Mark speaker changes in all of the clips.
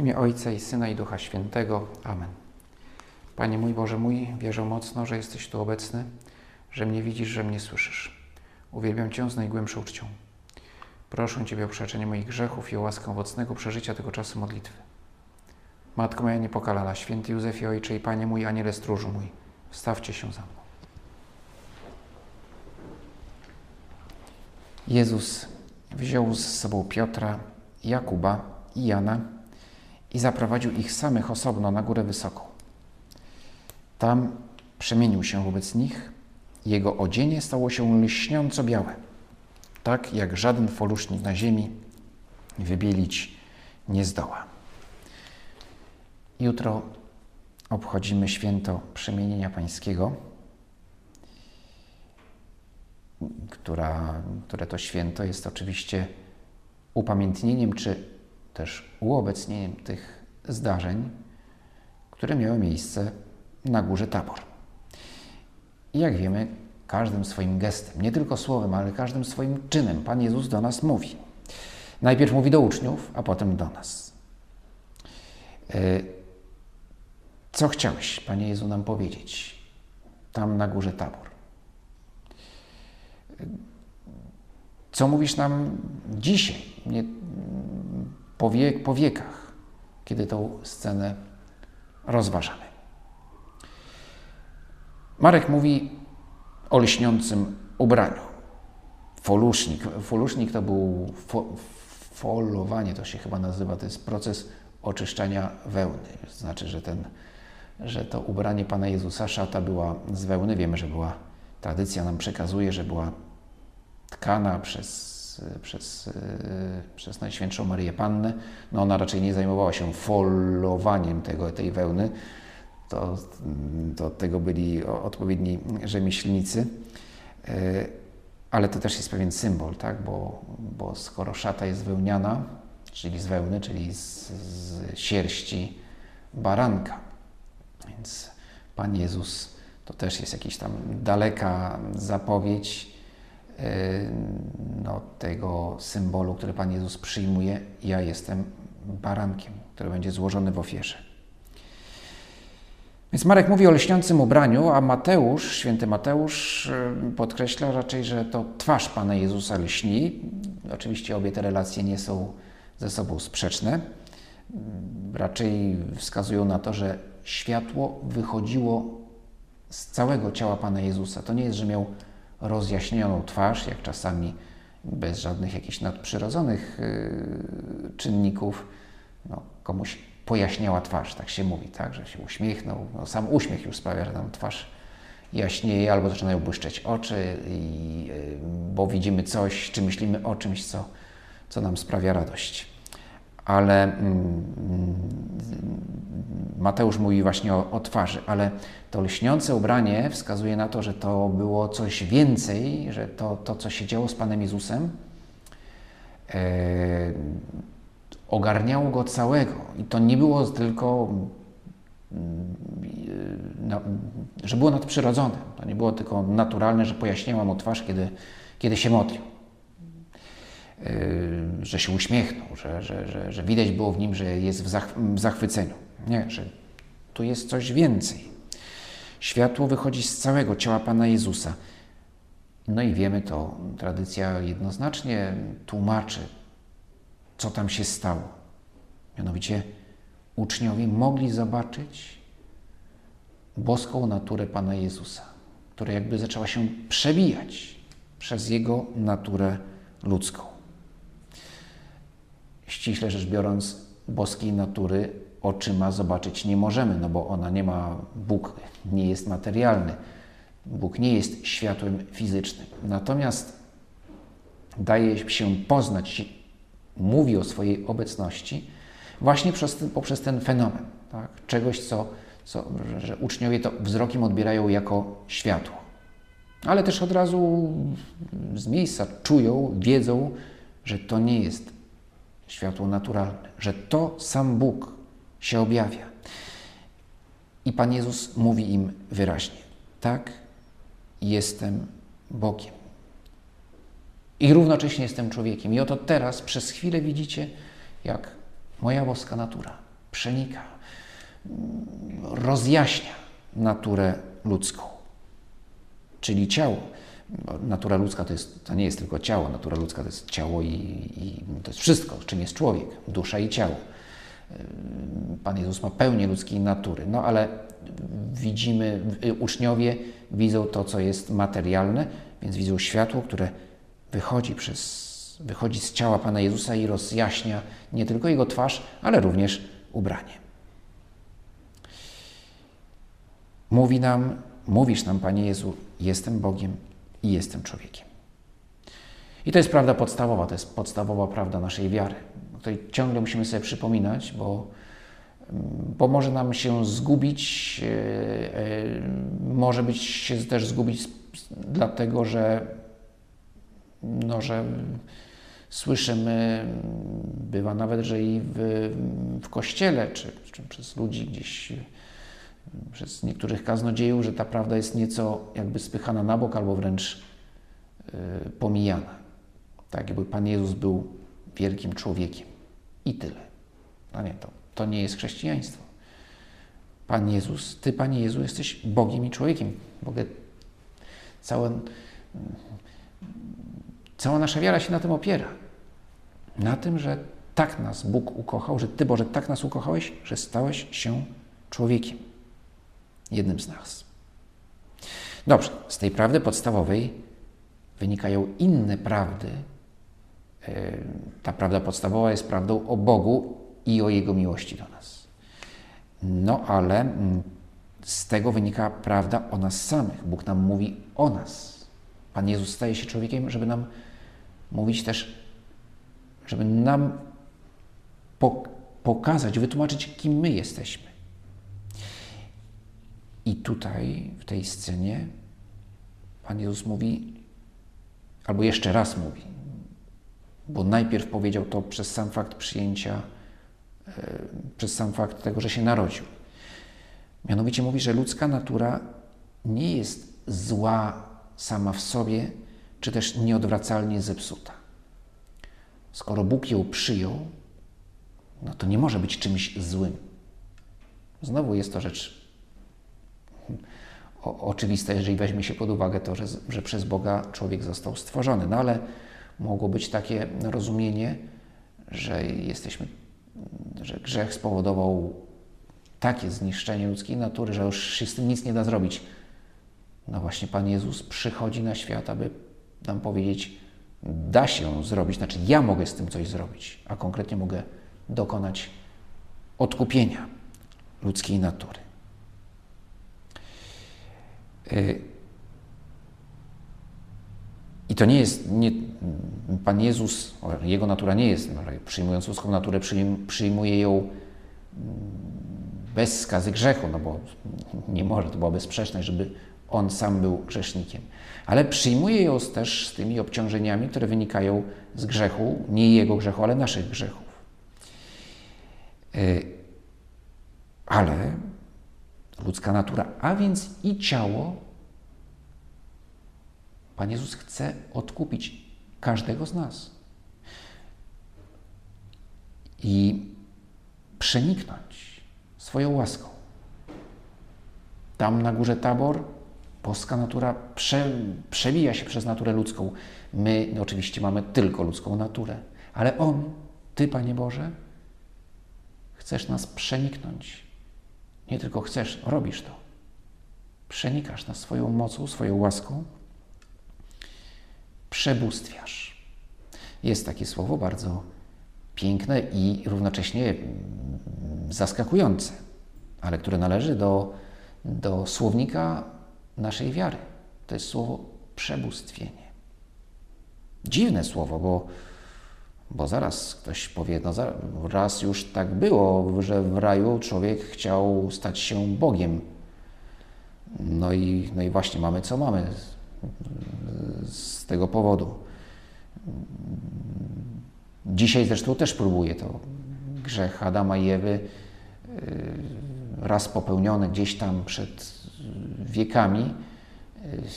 Speaker 1: imię Ojca i Syna i Ducha Świętego. Amen. Panie mój Boże mój, wierzę mocno, że jesteś tu obecny, że mnie widzisz, że mnie słyszysz. Uwielbiam Cię z najgłębszą uczcią. Proszę Ciebie o przeczenie moich grzechów i o łaskę owocnego przeżycia tego czasu modlitwy. Matko moja niepokalana, święty Józefie Ojcze i Panie mój, Aniele stróżu mój, wstawcie się za mną. Jezus wziął z sobą Piotra, Jakuba i Jana i zaprowadził ich samych osobno na górę wysoką. Tam przemienił się wobec nich, jego odzienie stało się lśniąco białe, tak jak żaden folusznik na ziemi wybielić nie zdoła. Jutro obchodzimy święto przemienienia Pańskiego, która, które to święto jest oczywiście upamiętnieniem czy też uobecnieniem tych zdarzeń, które miały miejsce na górze Tabor. I jak wiemy, każdym swoim gestem, nie tylko słowem, ale każdym swoim czynem Pan Jezus do nas mówi. Najpierw mówi do uczniów, a potem do nas. E, co chciałeś, Panie Jezu, nam powiedzieć tam na górze Tabor? Co mówisz nam dzisiaj, nie, po, po wiekach, kiedy tą scenę rozważamy? Marek mówi o lśniącym ubraniu. Folusznik. Folusznik to był fo, folowanie, to się chyba nazywa, to jest proces oczyszczania wełny. Znaczy, że, ten, że to ubranie Pana Jezusa, szata była z wełny. Wiemy, że była, tradycja nam przekazuje, że była tkana przez, przez, przez Najświętszą Marię Pannę. No ona raczej nie zajmowała się folowaniem tego, tej wełny, to, to tego byli odpowiedni rzemieślnicy. E, ale to też jest pewien symbol, tak? bo, bo skoro szata jest wełniana, czyli z wełny, czyli z, z sierści baranka, więc Pan Jezus to też jest jakaś tam daleka zapowiedź e, no, tego symbolu, który Pan Jezus przyjmuje. Ja jestem barankiem, który będzie złożony w ofierze. Więc Marek mówi o lśniącym ubraniu, a Mateusz, święty Mateusz y, podkreśla raczej, że to twarz Pana Jezusa lśni. Oczywiście obie te relacje nie są ze sobą sprzeczne. Raczej wskazują na to, że światło wychodziło z całego ciała Pana Jezusa. To nie jest, że miał rozjaśnioną twarz, jak czasami bez żadnych jakichś nadprzyrodzonych y, czynników no, komuś pojaśniała twarz, tak się mówi, tak, że się uśmiechnął. No, sam uśmiech już sprawia, że nam twarz jaśnieje albo zaczynają błyszczeć oczy, i, y, bo widzimy coś, czy myślimy o czymś, co, co nam sprawia radość. Ale mm, Mateusz mówi właśnie o, o, twarzy, ale to lśniące ubranie wskazuje na to, że to było coś więcej, że to, to co się działo z Panem Jezusem, e, ogarniało go całego. I to nie było tylko, no, że było nadprzyrodzone. To nie było tylko naturalne, że pojaśniała mu twarz, kiedy, kiedy się modlił. Yy, że się uśmiechnął, że, że, że, że widać było w nim, że jest w zachwyceniu. Nie, że tu jest coś więcej. Światło wychodzi z całego ciała Pana Jezusa. No i wiemy to, tradycja jednoznacznie tłumaczy co tam się stało. Mianowicie uczniowie mogli zobaczyć boską naturę Pana Jezusa, która jakby zaczęła się przebijać przez Jego naturę ludzką. Ściśle rzecz biorąc, boskiej natury oczyma zobaczyć nie możemy, no bo ona nie ma, Bóg nie jest materialny. Bóg nie jest światłem fizycznym. Natomiast daje się poznać mówi o swojej obecności właśnie przez ten, poprzez ten fenomen, tak? czegoś, co, co, że uczniowie to wzrokiem odbierają jako światło. Ale też od razu z miejsca czują, wiedzą, że to nie jest światło naturalne, że to sam Bóg się objawia. I Pan Jezus mówi im wyraźnie: Tak, jestem Bogiem i równocześnie jestem człowiekiem. I oto teraz przez chwilę widzicie, jak moja boska natura przenika, rozjaśnia naturę ludzką, czyli ciało. Natura ludzka to, jest, to nie jest tylko ciało, natura ludzka to jest ciało i, i to jest wszystko, czym jest człowiek, dusza i ciało. Pan Jezus ma pełnię ludzkiej natury, no ale widzimy, uczniowie widzą to, co jest materialne, więc widzą światło, które wychodzi, przez, wychodzi z ciała Pana Jezusa i rozjaśnia nie tylko Jego twarz, ale również ubranie. Mówi nam, mówisz nam, Panie Jezu, jestem Bogiem i jestem człowiekiem. I to jest prawda podstawowa, to jest podstawowa prawda naszej wiary. Tutaj ciągle musimy sobie przypominać, bo, bo może nam się zgubić, e, e, może być się też zgubić dlatego, że, no, że słyszymy, bywa nawet, że i w, w kościele, czy, czy przez ludzi gdzieś przez niektórych kaznodziejów, że ta prawda jest nieco jakby spychana na bok albo wręcz y, pomijana. Tak, jakby Pan Jezus był wielkim człowiekiem i tyle. No nie, to, nie jest chrześcijaństwo. Pan Jezus, Ty, Panie Jezu, jesteś Bogiem i człowiekiem. Mogę całe, cała nasza wiara się na tym opiera. Na tym, że tak nas Bóg ukochał, że Ty, Boże, tak nas ukochałeś, że stałeś się człowiekiem jednym z nas. Dobrze, z tej prawdy podstawowej wynikają inne prawdy. E, ta prawda podstawowa jest prawdą o Bogu i o Jego miłości do nas. No ale mm, z tego wynika prawda o nas samych. Bóg nam mówi o nas. Pan Jezus staje się człowiekiem, żeby nam mówić też, żeby nam pokazać, wytłumaczyć, kim my jesteśmy. I tutaj, w tej scenie, Pan Jezus mówi, albo jeszcze raz mówi, bo najpierw powiedział to przez sam fakt przyjęcia, przez sam fakt tego, że się narodził. Mianowicie mówi, że ludzka natura nie jest zła sama w sobie, czy też nieodwracalnie zepsuta. Skoro Bóg ją przyjął, no to nie może być czymś złym. Znowu jest to rzecz o, oczywiste, jeżeli weźmie się pod uwagę to, że, że przez Boga człowiek został stworzony. No ale mogło być takie rozumienie, że jesteśmy, że grzech spowodował takie zniszczenie ludzkiej natury, że już się z tym nic nie da zrobić. No właśnie Pan Jezus przychodzi na świat, aby nam powiedzieć, da się zrobić, znaczy ja mogę z tym coś zrobić, a konkretnie mogę dokonać odkupienia ludzkiej natury. I to nie jest, nie, Pan Jezus, Jego natura nie jest, przyjmując ludzką naturę, przyjmuje ją mm, bez skazy grzechu, no bo nie może, to była bezsprzeczność, żeby On sam był grzesznikiem. Ale przyjmuje ją też z tymi obciążeniami, które wynikają z grzechu, nie Jego grzechu, ale naszych grzechów. Y, ale ludzka natura, a więc i ciało. Pan Jezus chce odkupić każdego z nas i przeniknąć swoją łaską. Tam na górze Tabor boska natura prze, przewija się przez naturę ludzką. My no oczywiście mamy tylko ludzką naturę, ale On, Ty, Panie Boże, chcesz nas przeniknąć nie tylko chcesz, robisz to. Przenikasz nas swoją mocą, swoją łaską. Przebóstwiasz. Jest takie słowo bardzo piękne i równocześnie mm, zaskakujące, ale które należy do, do słownika naszej wiary. To jest słowo przebóstwienie. Dziwne słowo, bo bo zaraz ktoś powie, no raz już tak było, że w raju człowiek chciał stać się Bogiem. No i, no i właśnie mamy co mamy z, tego powodu. Dzisiaj zresztą też próbuje to. Grzech Adama i Ewy, y, raz popełniony gdzieś tam przed wiekami,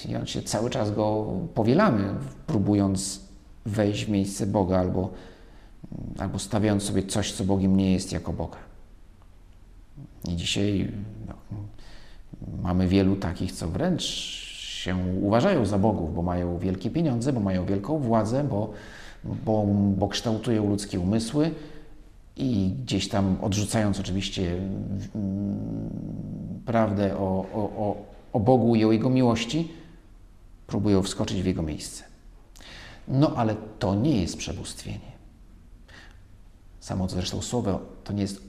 Speaker 1: y, i on się cały czas go powielamy, próbując wejść w miejsce Boga albo, albo stawiając sobie coś, co Bogiem nie jest, jako Boga. I dzisiaj no, mamy wielu takich, co wręcz się uważają za bogów, bo mają wielkie pieniądze, bo mają wielką władzę, bo, bo, bo kształtują ludzkie umysły i gdzieś tam odrzucając oczywiście prawdę o, o, o Bogu i o Jego miłości, próbują wskoczyć w Jego miejsce. No ale to nie jest przebóstwienie. Samo zresztą słowo to nie jest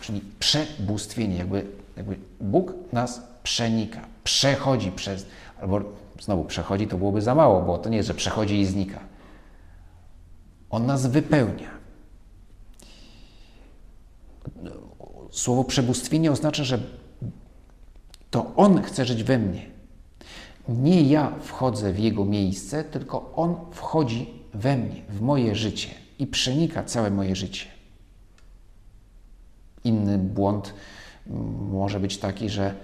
Speaker 1: czyli przebóstwienie, jakby, jakby Bóg nas przenika, przechodzi przez, albo znowu przechodzi to byłoby za mało, bo to nie jest, że przechodzi i znika. On nas wypełnia. Słowo przebóstwienie oznacza, że to On chce żyć we mnie. Nie ja wchodzę w Jego miejsce, tylko On wchodzi we mnie, w moje życie i przenika całe moje życie. Inny błąd może być taki, że,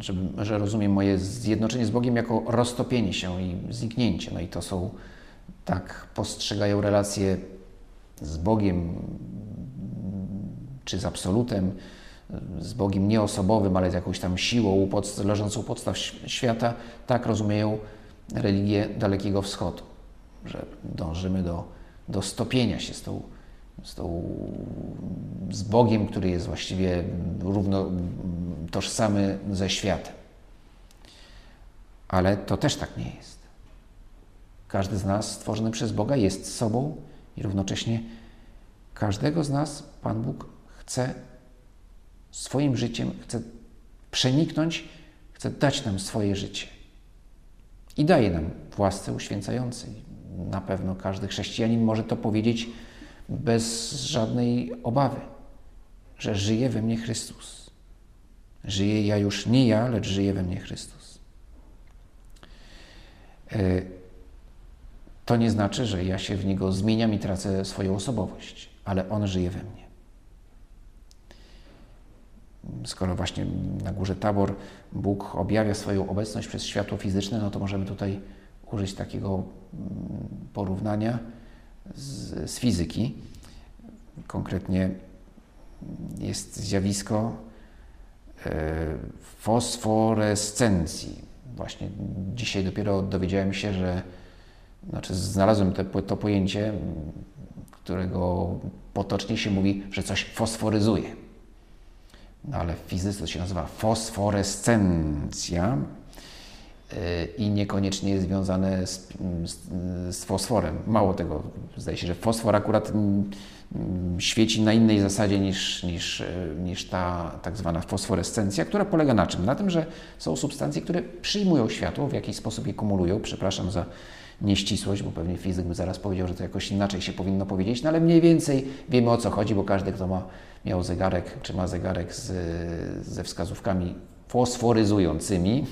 Speaker 1: że, że rozumiem moje zjednoczenie z Bogiem jako roztopienie się i zniknięcie. No i to są, tak postrzegają relacje z Bogiem czy z absolutem, z Bogiem nieosobowym, ale z jakąś tam siłą leżącą u podstaw świata, tak rozumieją religię Dalekiego Wschodu, że dążymy do, do stopienia się z, tą, z, tą, z Bogiem, który jest właściwie równo tożsamy ze światem. Ale to też tak nie jest. Każdy z nas stworzony przez Boga jest sobą i równocześnie każdego z nas Pan Bóg chce swoim życiem, chce przeniknąć, chce dać nam swoje życie. I daje nam w łasce uświęcającej. Na pewno każdy chrześcijanin może to powiedzieć bez żadnej obawy, że żyje we mnie Chrystus. Żyje ja już nie ja, lecz żyje we mnie Chrystus. E, to nie znaczy, że ja się w Niego zmieniam i tracę swoją osobowość, ale On żyje we mnie skoro właśnie na górze Tabor Bóg objawia swoją obecność przez światło fizyczne, no to możemy tutaj użyć takiego mm, porównania z, z fizyki. Konkretnie jest zjawisko e, fosforescencji. Właśnie dzisiaj dopiero dowiedziałem się, że znaczy znalazłem te, to pojęcie, którego potocznie się mówi, że coś fosforyzuje no ale w fizyce to się nazywa fosforescencja i niekoniecznie jest związane z, z, z, fosforem. Mało tego, zdaje się, że fosfor akurat mm, mm, świeci na innej zasadzie niż, niż, y, niż ta tak zwana fosforescencja, która polega na czym? Na tym, że są substancje, które przyjmują światło, w jakiś sposób je kumulują. Przepraszam za nieścisłość, bo pewnie fizyk by zaraz powiedział, że to jakoś inaczej się powinno powiedzieć, no ale mniej więcej wiemy o co chodzi, bo każdy, kto ma, miał zegarek, czy ma zegarek z, ze wskazówkami fosforyzującymi,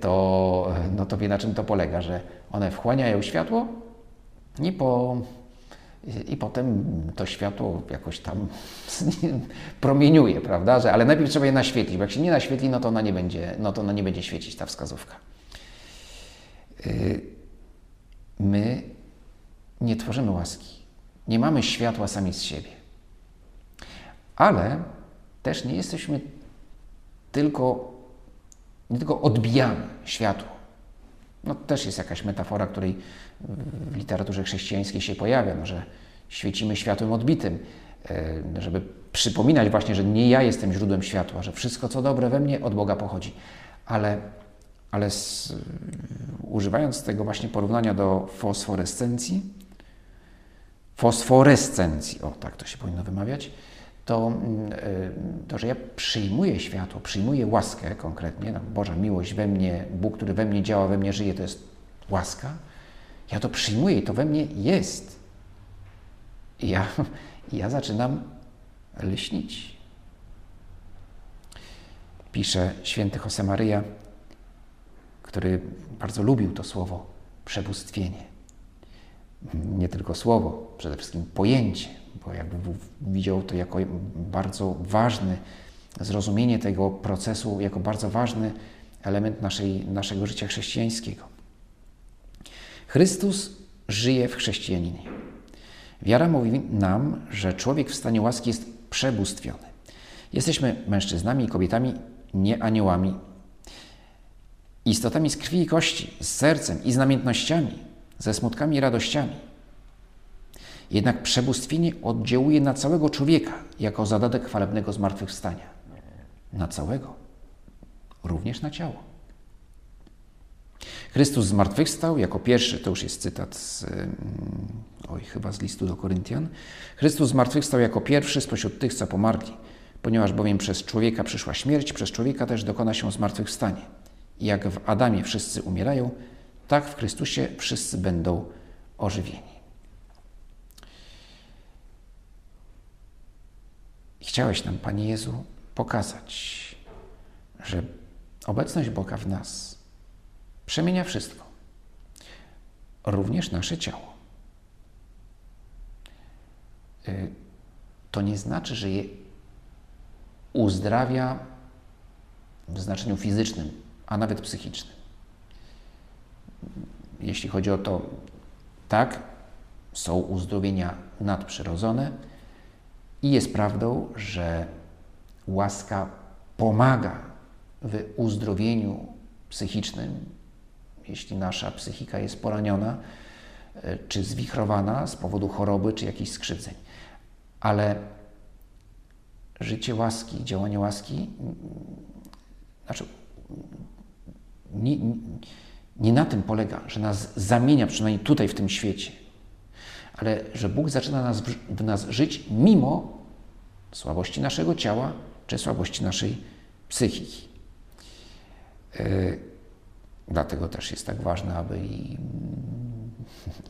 Speaker 1: to, no to wie na czym to polega, że one wchłaniają światło i, po, i potem to światło jakoś tam promieniuje, prawda? Że, ale najpierw trzeba je naświetlić, bo jak się nie naświetli, no to ona nie będzie, no to ona nie będzie świecić ta wskazówka. Y, my nie tworzymy łaski. Nie mamy światła sami z siebie. Ale też nie jesteśmy tylko, nie tylko odbijamy światło. No też jest jakaś metafora, której w literaturze chrześcijańskiej się pojawia, no, że świecimy światłem odbitym, y, żeby przypominać właśnie, że nie ja jestem źródłem światła, że wszystko co dobre we mnie od Boga pochodzi. Ale ale z, używając tego właśnie porównania do fosforescencji, fosforescencji, o tak to się powinno wymawiać, to, mm, e, to że ja przyjmuję światło, przyjmuję łaskę konkretnie, no, Boża miłość we mnie, Bóg, który we mnie działa, we mnie żyje, to jest łaska. Ja to przyjmuję i to we mnie jest. I ja, ja zaczynam lśnić. Pisze święty Josemaria, który bardzo lubił to słowo przebóstwienie. Nie tylko słowo, przede wszystkim pojęcie, bo jakby widział to jako bardzo ważny, zrozumienie tego procesu jako bardzo ważny element naszej, naszego życia chrześcijańskiego. Chrystus żyje w chrześcijaninie. Wiara mówi nam, że człowiek w stanie łaski jest przebóstwiony. Jesteśmy mężczyznami i kobietami, nie aniołami. Istotami z krwi i kości, z sercem i z namiętnościami, ze smutkami i radościami. Jednak przebóstwienie oddziałuje na całego człowieka jako zadatek chwalebnego zmartwychwstania. Na całego, również na ciało. Chrystus zmartwychwstał jako pierwszy, to już jest cytat z, oj, chyba z listu do Koryntian. Chrystus zmartwychwstał jako pierwszy spośród tych, co pomarli, ponieważ bowiem przez człowieka przyszła śmierć, przez człowieka też dokona się zmartwychwstanie. I jak w Adamie wszyscy umierają, tak w Chrystusie wszyscy będą ożywieni. Chciałeś nam, Panie Jezu, pokazać, że obecność Boga w nas przemienia wszystko, również nasze ciało. Y, to nie znaczy, że je uzdrawia w znaczeniu fizycznym, a nawet psychicznym. Jeśli chodzi o to, tak, są uzdrowienia nadprzyrodzone i jest prawdą, że łaska pomaga w uzdrowieniu psychicznym, jeśli nasza psychika jest poraniona e, czy zwichrowana z powodu choroby czy jakichś skrzywdzeń. Ale życie łaski, działanie łaski, znaczy, nie, nie na tym polega, że nas zamienia, przynajmniej tutaj w tym świecie, ale że Bóg zaczyna nas, w nas żyć mimo słabości naszego ciała czy słabości naszej psychiki. Yy, dlatego też jest tak ważne, aby i,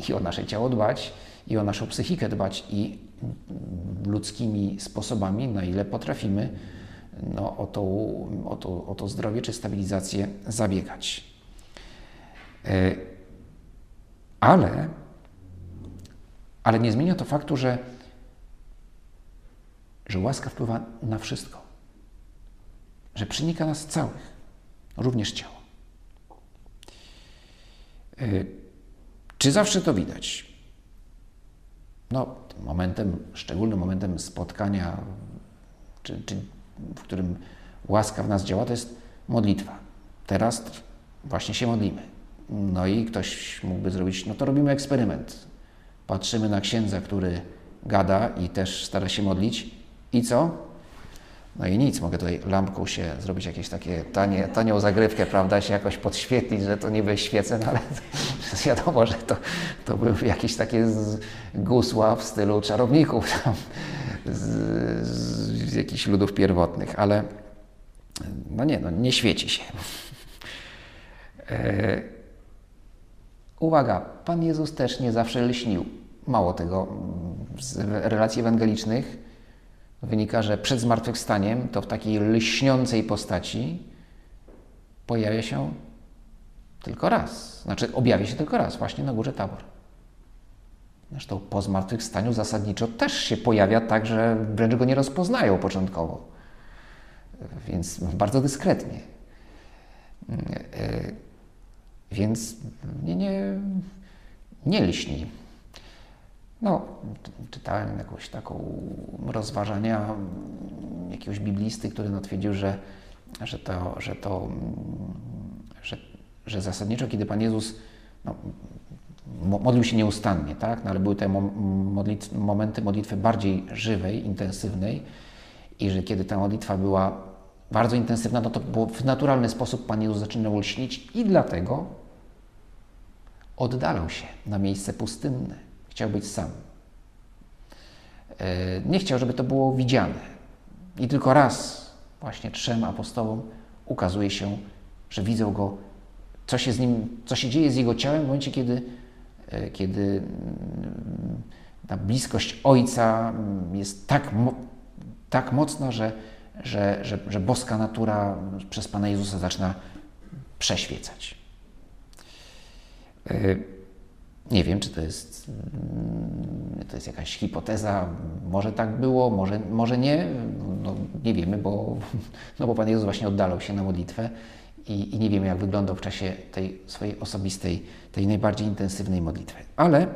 Speaker 1: i o nasze ciało dbać, i o naszą psychikę dbać, i ludzkimi sposobami, na ile potrafimy, no, o, to, o, to, o to zdrowie czy stabilizację zabiegać. Yy, ale, ale nie zmienia to faktu, że, że łaska wpływa na wszystko, że przenika nas całych, również ciało. Yy, czy zawsze to widać? No, momentem, szczególnym momentem spotkania, czy, czy w którym łaska w nas działa, to jest modlitwa. Teraz właśnie się modlimy. No i ktoś mógłby zrobić, no to robimy eksperyment. Patrzymy na księdza, który gada i też stara się modlić. I co? No i nic, mogę tutaj lampką się zrobić jakieś takie tanie, tanią zagrywkę, prawda, się jakoś podświetlić, że to niby świecę, no ale wiadomo, że to, to były jakieś takie gusła w stylu czarowników tam, z, z jakichś ludów pierwotnych, ale no nie, no nie świeci się. E, uwaga, Pan Jezus też nie zawsze lśnił. Mało tego, z relacji ewangelicznych wynika, że przed zmartwychwstaniem to w takiej lśniącej postaci pojawia się tylko raz. Znaczy objawia się tylko raz, właśnie na górze Tabor. Zresztą po zmartwychwstaniu zasadniczo też się pojawia tak, że wręcz go nie rozpoznają początkowo. Więc bardzo dyskretnie. Więc nie, nie, nie lśni. No, czytałem jakąś taką rozważania jakiegoś biblisty, który twierdził, że, że to, że to, że, że zasadniczo, kiedy Pan Jezus no, modlił się nieustannie, tak? No, ale były te modlit momenty modlitwy bardziej żywej, intensywnej i że kiedy ta modlitwa była bardzo intensywna, no to w naturalny sposób Pan Jezus zaczynał lśnić i dlatego oddalał się na miejsce pustynne Chciał być sam. E, nie chciał, żeby to było widziane. I tylko raz, właśnie trzem apostołom, ukazuje się, że widzą go, co się z nim, co się dzieje z jego ciałem w momencie, kiedy, e, kiedy mm, ta bliskość Ojca mm, jest tak, tak mocna, że, że, że, że boska natura przez Pana Jezusa zaczyna przeświecać. E, nie wiem, czy to jest, mm, to jest jakaś hipoteza, może tak było, może, może nie, no, nie wiemy, bo, no bo Pan Jezus właśnie oddalał się na modlitwę i, i nie wiemy, jak wyglądał w czasie tej swojej osobistej, tej najbardziej intensywnej modlitwy. Ale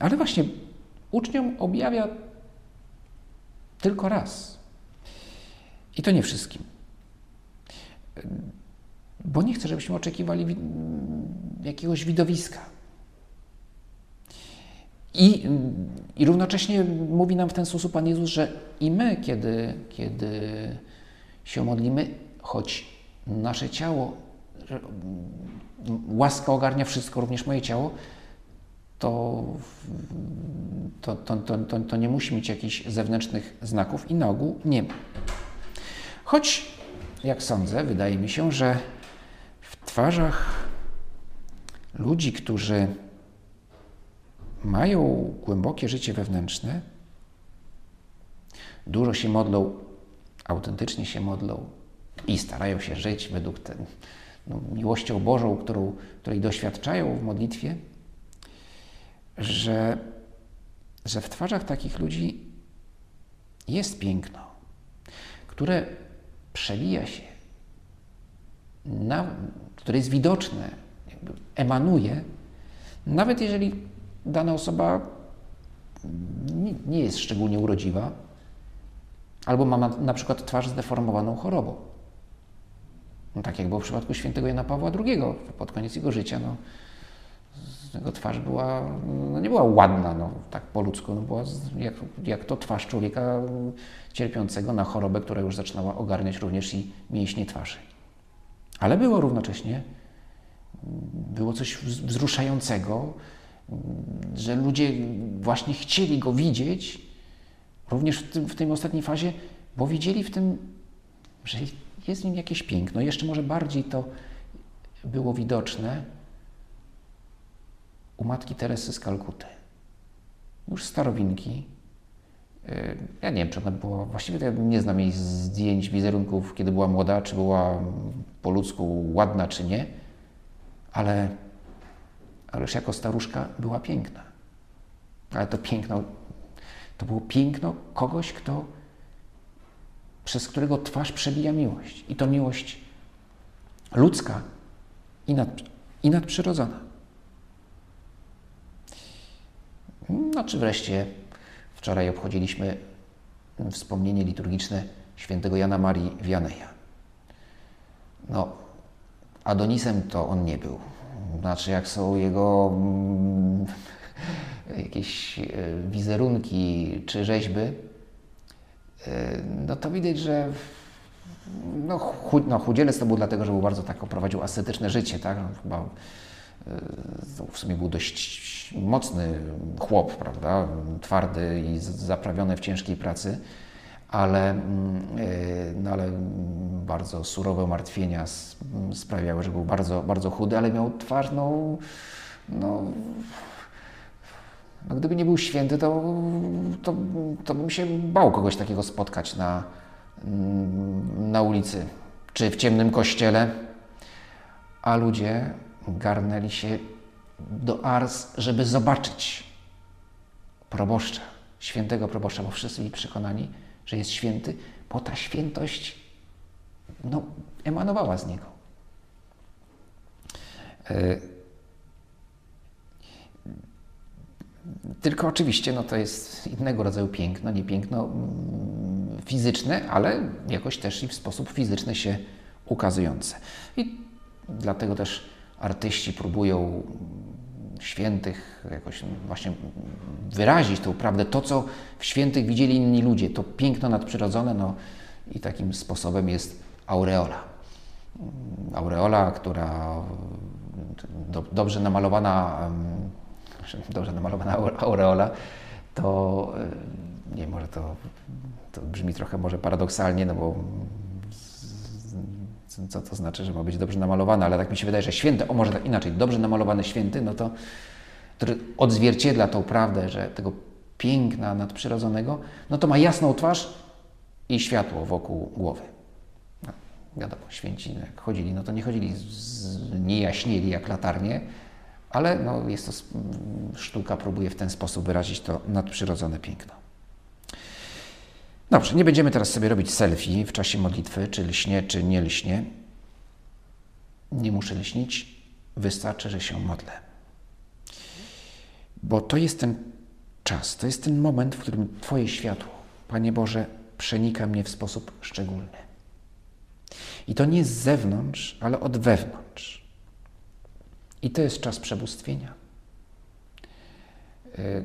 Speaker 1: ale właśnie uczniom objawia tylko raz. I to nie wszystkim. Bo nie chcę, żebyśmy oczekiwali jakiegoś widowiska. I, I równocześnie mówi nam w ten sposób Pan Jezus, że i my, kiedy, kiedy się modlimy, choć nasze ciało, łaska ogarnia wszystko, również moje ciało, to, to, to, to, to nie musi mieć jakichś zewnętrznych znaków i na ogół nie ma. Choć, jak sądzę, wydaje mi się, że twarzach ludzi, którzy mają głębokie życie wewnętrzne, dużo się modlą, autentycznie się modlą i starają się żyć według ten, no, miłością Bożą, którą, której doświadczają w modlitwie, że, że w twarzach takich ludzi jest piękno, które przewija się, na, które jest widoczne, emanuje, nawet jeżeli dana osoba nie, nie jest szczególnie urodziwa, albo ma na przykład twarz zdeformowaną chorobą. No, tak jak było w przypadku świętego Jana Pawła II pod koniec jego życia. No, jego twarz była, no nie była ładna, no, tak po ludzku, no, była jak, jak to twarz człowieka cierpiącego na chorobę, która już zaczynała ogarniać również i mięśnie twarzy. Ale było równocześnie, było coś wzruszającego, że ludzie właśnie chcieli go widzieć, również w, tym, w tej ostatniej fazie, bo widzieli w tym, że jest w nim jakieś piękno. Jeszcze może bardziej to było widoczne u matki Teresy z Kalkuty. Już starowinki. Y, ja nie wiem, czy ona była, właściwie nie znam jej zdjęć, wizerunków, kiedy była młoda, czy była po ludzku ładna, czy nie, ale ależ jako staruszka była piękna. Ale to piękno, to było piękno kogoś, kto, przez którego twarz przebija miłość. I to miłość ludzka i, nad, i nadprzyrodzona. No czy wreszcie wczoraj obchodziliśmy wspomnienie liturgiczne świętego Jana Marii Wianeja. No, Adonisem to on nie był. Znaczy, jak są jego mm, jakieś e, wizerunki czy rzeźby, e, no to widać, że no, chud, no, chudzielec to był dlatego, że był bardzo tak prowadził ascetyczne życie, tak? No, chyba e, w sumie był dość mocny chłop, prawda? Twardy i zaprawiony w ciężkiej pracy ale, mm, e, no ale bardzo surowe martwienia sprawiały, że był bardzo, bardzo chudy, ale miał twarz, no, no, no gdyby nie był święty, to, to, to bym się bał kogoś takiego spotkać na, mm, na ulicy czy w ciemnym kościele, a ludzie garnęli się do Ars, żeby zobaczyć proboszcza, świętego proboszcza, bo wszyscy byli przekonani, że jest święty, bo ta świętość no, emanowała z niego. E, tylko oczywiście no, to jest innego rodzaju piękno, nie piękno mm, fizyczne, ale jakoś też i w sposób fizyczny się ukazujące. I dlatego też artyści próbują świętych jakoś właśnie wyrazić tą prawdę, to co w świętych widzieli inni ludzie, to piękno nadprzyrodzone, no i takim sposobem jest aureola. Aureola, która do, dobrze namalowana, dobrze namalowana aureola, to nie może to, to brzmi trochę może paradoksalnie, no bo co to znaczy, że ma być dobrze namalowane, ale tak mi się wydaje, że święty, o może tak inaczej, dobrze namalowany święty, no to który odzwierciedla tą prawdę, że tego piękna nadprzyrodzonego, no to ma jasną twarz i światło wokół głowy. No, wiadomo, święci jak chodzili, no to nie chodzili, z, nie jaśnieli jak latarnie, ale no, jest to sztuka, próbuje w ten sposób wyrazić to nadprzyrodzone piękno. Dobrze, nie będziemy teraz sobie robić selfie w czasie modlitwy, czy lśnie, czy nie lśnie. Nie muszę lśnić, wystarczy, że się modlę. Bo to jest ten czas, to jest ten moment, w którym Twoje światło, Panie Boże, przenika mnie w sposób szczególny. I to nie z zewnątrz, ale od wewnątrz. I to jest czas przebóstwienia. Y,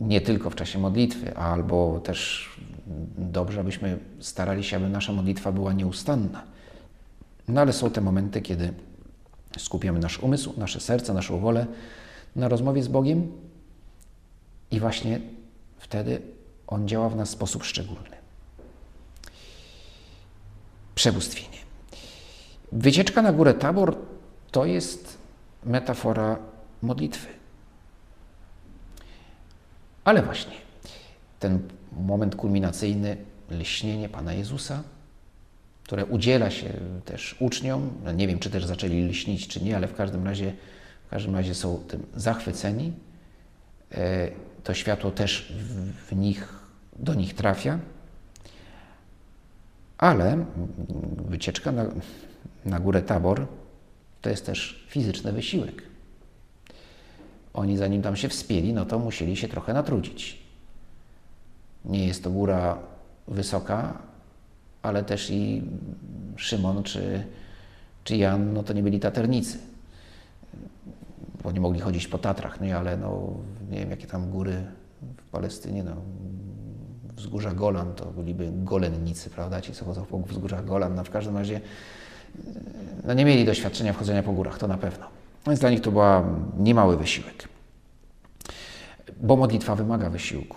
Speaker 1: nie tylko w czasie modlitwy, albo też dobrze, abyśmy starali się, aby nasza modlitwa była nieustanna. No ale są te momenty, kiedy skupiamy nasz umysł, nasze serce, naszą wolę na rozmowie z Bogiem i właśnie wtedy On działa w nas w sposób szczególny. Przebóstwienie. Wycieczka na górę Tabor to jest metafora modlitwy. Ale właśnie ten moment kulminacyjny, lśnienie Pana Jezusa, które udziela się też uczniom, no nie wiem, czy też zaczęli lśnić, czy nie, ale w każdym razie, w każdym razie są tym zachwyceni. E, to światło też w nich, do nich trafia. Ale wycieczka na, na górę Tabor to jest też fizyczny wysiłek. Oni zanim tam się wspięli, no to musieli się trochę natrudzić. Nie jest to góra wysoka, ale też i Szymon czy, czy Jan, no to nie byli taternicy. Bo nie mogli chodzić po Tatrach, no ale no, nie wiem jakie tam góry w Palestynie, no wzgórza Golan to byliby golennicy, prawda? Ci, co chodzą po wzgórzach Golan, no w każdym razie no nie mieli doświadczenia wchodzenia po górach, to na pewno. Więc dla nich to był niemały wysiłek. Bo modlitwa wymaga wysiłku.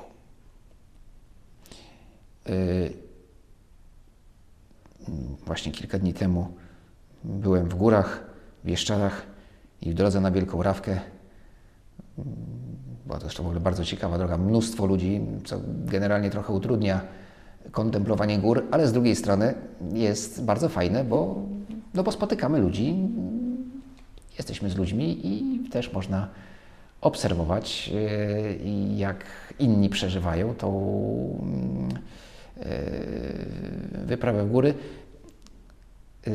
Speaker 1: Y, właśnie kilka dni temu byłem w górach, w Bieszczadach i w drodze na Wielką Rawkę była to jeszcze w ogóle bardzo ciekawa droga, mnóstwo ludzi, co generalnie trochę utrudnia kontemplowanie gór, ale z drugiej strony jest bardzo fajne, bo, no bo spotykamy ludzi, jesteśmy z ludźmi i też można obserwować, e, jak inni przeżywają tą e, wyprawę w góry. E,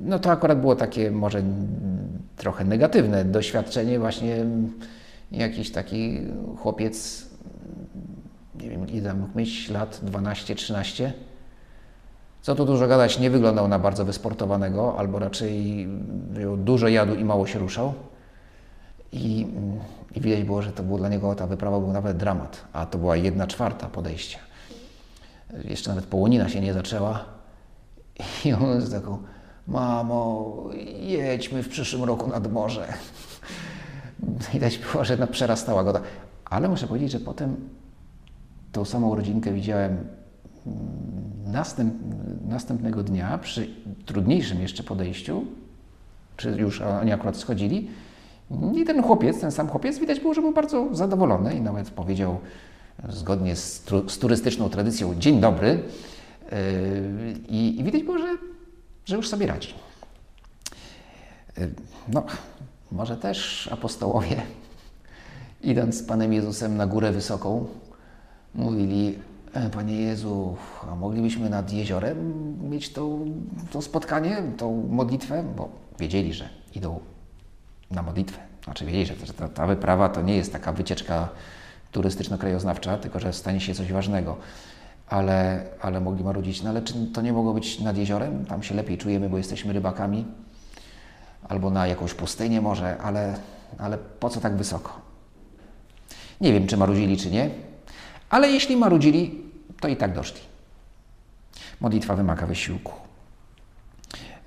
Speaker 1: no to akurat było takie może trochę negatywne doświadczenie, właśnie jakiś taki chłopiec, nie wiem ile mógł mieć, lat 12-13. Co tu dużo gadać, nie wyglądał na bardzo wysportowanego, albo raczej dużo jadł i mało się ruszał. I, I widać było, że to było dla niego, ta wyprawa był nawet dramat, a to była jedna czwarta podejścia. Jeszcze nawet połonina się nie zaczęła i on z taką, mamo, jedźmy w przyszłym roku nad morze. Widać było, że no, przerastała go. Ale muszę powiedzieć, że potem tą samą rodzinkę widziałem mm, następ, następnego dnia przy trudniejszym jeszcze podejściu, czy już oni akurat schodzili i ten chłopiec, ten sam chłopiec, widać było, że był bardzo zadowolony i nawet powiedział zgodnie z, z turystyczną tradycją dzień dobry yy, i, i widać było, że, że już sobie radzi. Yy, no, może też apostołowie, idąc z Panem Jezusem na górę wysoką, mówili, Panie Jezu, a moglibyśmy nad jeziorem mieć to, to spotkanie, tą modlitwę, bo wiedzieli, że idą na modlitwę. Znaczy wiedzieli, że ta, ta wyprawa to nie jest taka wycieczka turystyczno-krajoznawcza, tylko że stanie się coś ważnego. Ale, ale mogli marudzić, no ale czy to nie mogło być nad jeziorem? Tam się lepiej czujemy, bo jesteśmy rybakami. Albo na jakąś pustynię może, ale, ale po co tak wysoko? Nie wiem, czy marudzili, czy nie, ale jeśli marudzili, to i tak doszli. Modlitwa wymaga wysiłku.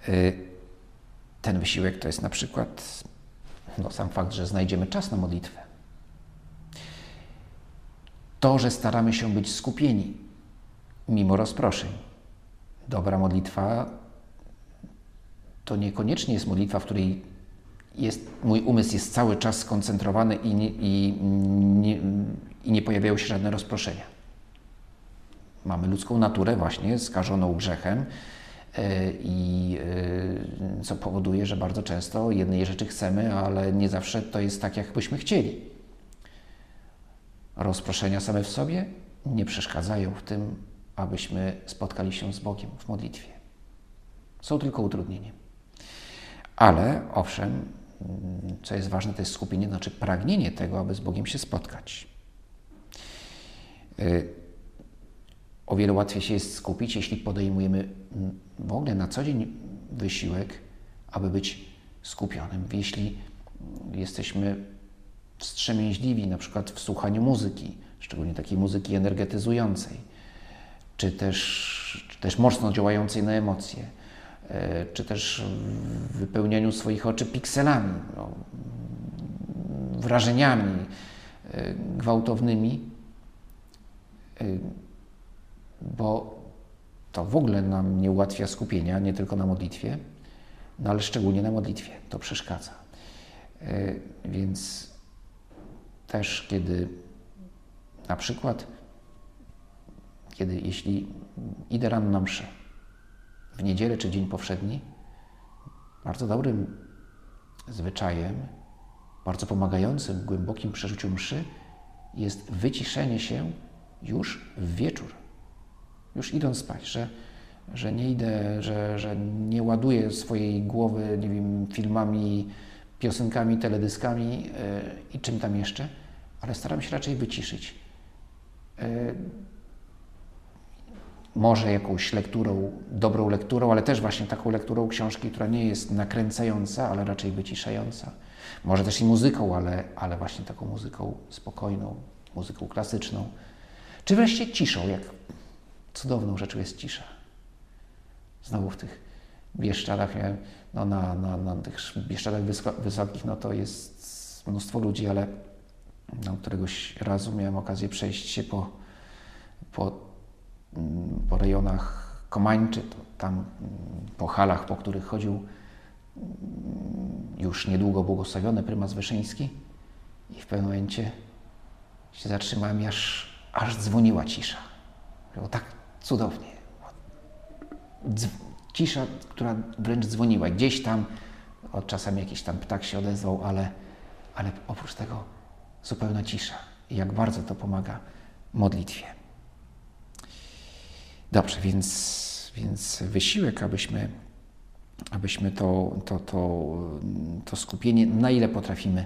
Speaker 1: Y, ten wysiłek to jest na przykład no, sam fakt, że znajdziemy czas na modlitwę. To, że staramy się być skupieni mimo rozproszeń. Dobra modlitwa to niekoniecznie jest modlitwa, w której jest, mój umysł jest cały czas skoncentrowany i nie, i, nie, i nie pojawiają się żadne rozproszenia. Mamy ludzką naturę właśnie skażoną grzechem, E, i e, co powoduje, że bardzo często jednej rzeczy chcemy, ale nie zawsze to jest tak, jak byśmy chcieli. Rozproszenia same w sobie nie przeszkadzają w tym, abyśmy spotkali się z Bogiem w modlitwie. Są tylko utrudnieniem. Ale owszem, co jest ważne, to jest skupienie, znaczy pragnienie tego, aby z Bogiem się spotkać. Y, o wiele łatwiej się jest skupić, jeśli podejmujemy w ogóle na co dzień wysiłek, aby być skupionym. Jeśli jesteśmy wstrzemięźliwi, na przykład w słuchaniu muzyki, szczególnie takiej muzyki energetyzującej, czy też, czy też mocno działającej na emocje, e, czy też w wypełnianiu swoich oczy pikselami, no, wrażeniami e, gwałtownymi, bo to w ogóle nam nie ułatwia skupienia, nie tylko na modlitwie, no ale szczególnie na modlitwie to przeszkadza. Więc też, kiedy na przykład, kiedy jeśli idę rano na mszę, w niedzielę czy dzień powszedni, bardzo dobrym zwyczajem, bardzo pomagającym w głębokim przeżyciu mszy jest wyciszenie się już w wieczór, już idąc spać, że, że nie idę, że, że nie ładuję swojej głowy, nie wiem, filmami, piosenkami, teledyskami yy, i czym tam jeszcze, ale staram się raczej wyciszyć. Yy, może jakąś lekturą, dobrą lekturą, ale też właśnie taką lekturą książki, która nie jest nakręcająca, ale raczej wyciszająca. Może też i muzyką, ale, ale właśnie taką muzyką spokojną, muzyką klasyczną. Czy wreszcie ciszą, jak cudowną rzeczą jest cisza. Znowu w tych Bieszczadach, no na, na, na tych Bieszczadach wysokich, no to jest mnóstwo ludzi, ale no, któregoś razu miałem okazję przejść się po, po, mm, po rejonach Komańczy, tam mm, po halach, po których chodził mm, już niedługo błogosławiony prymas Wyszyński i w pewnym momencie się zatrzymałem aż, aż dzwoniła cisza. Było tak cudownie. Cisza, która wręcz dzwoniła. Gdzieś tam, od czasami jakiś tam ptak się odezwał, ale, ale oprócz tego zupełna cisza. I jak bardzo to pomaga modlitwie. Dobrze, więc, więc wysiłek, abyśmy, abyśmy to, to, to, to skupienie, na ile potrafimy,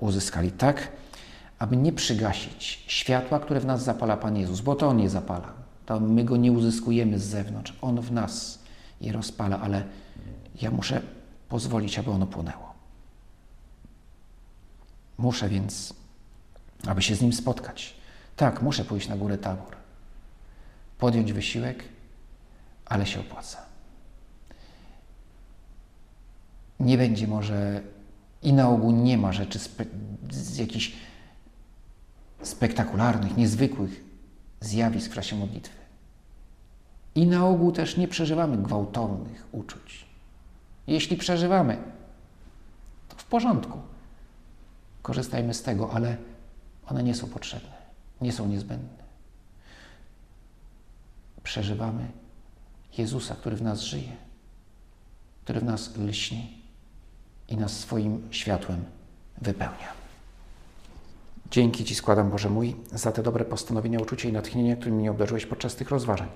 Speaker 1: uzyskali tak, aby nie przygasić światła, które w nas zapala Pan Jezus, bo to On je zapala. To my go nie uzyskujemy z zewnątrz. On w nas je rozpala, ale ja muszę pozwolić, aby ono płonęło. Muszę więc aby się z Nim spotkać. Tak, muszę pójść na górę Tabor, podjąć wysiłek, ale się opłaca. Nie będzie może i na ogół nie ma rzeczy spe, z jakichś spektakularnych, niezwykłych zjawisk w czasie modlitwy. I na ogół też nie przeżywamy gwałtownych uczuć. Jeśli przeżywamy, to w porządku. Korzystajmy z tego, ale one nie są potrzebne, nie są niezbędne. Przeżywamy Jezusa, który w nas żyje, który w nas lśni i nas swoim światłem wypełnia. Dzięki Ci składam, Boże mój, za te dobre postanowienia, uczucie i natchnienie, którymi mnie obdarzyłeś podczas tych rozważań.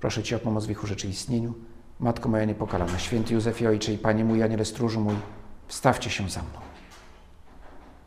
Speaker 1: Proszę Cię o pomoc w ich urzeczywistnieniu. Matko moja niepokalana, święty Józefie Ojcze i Panie mój, Aniele Stróżu mój, wstawcie się za mną.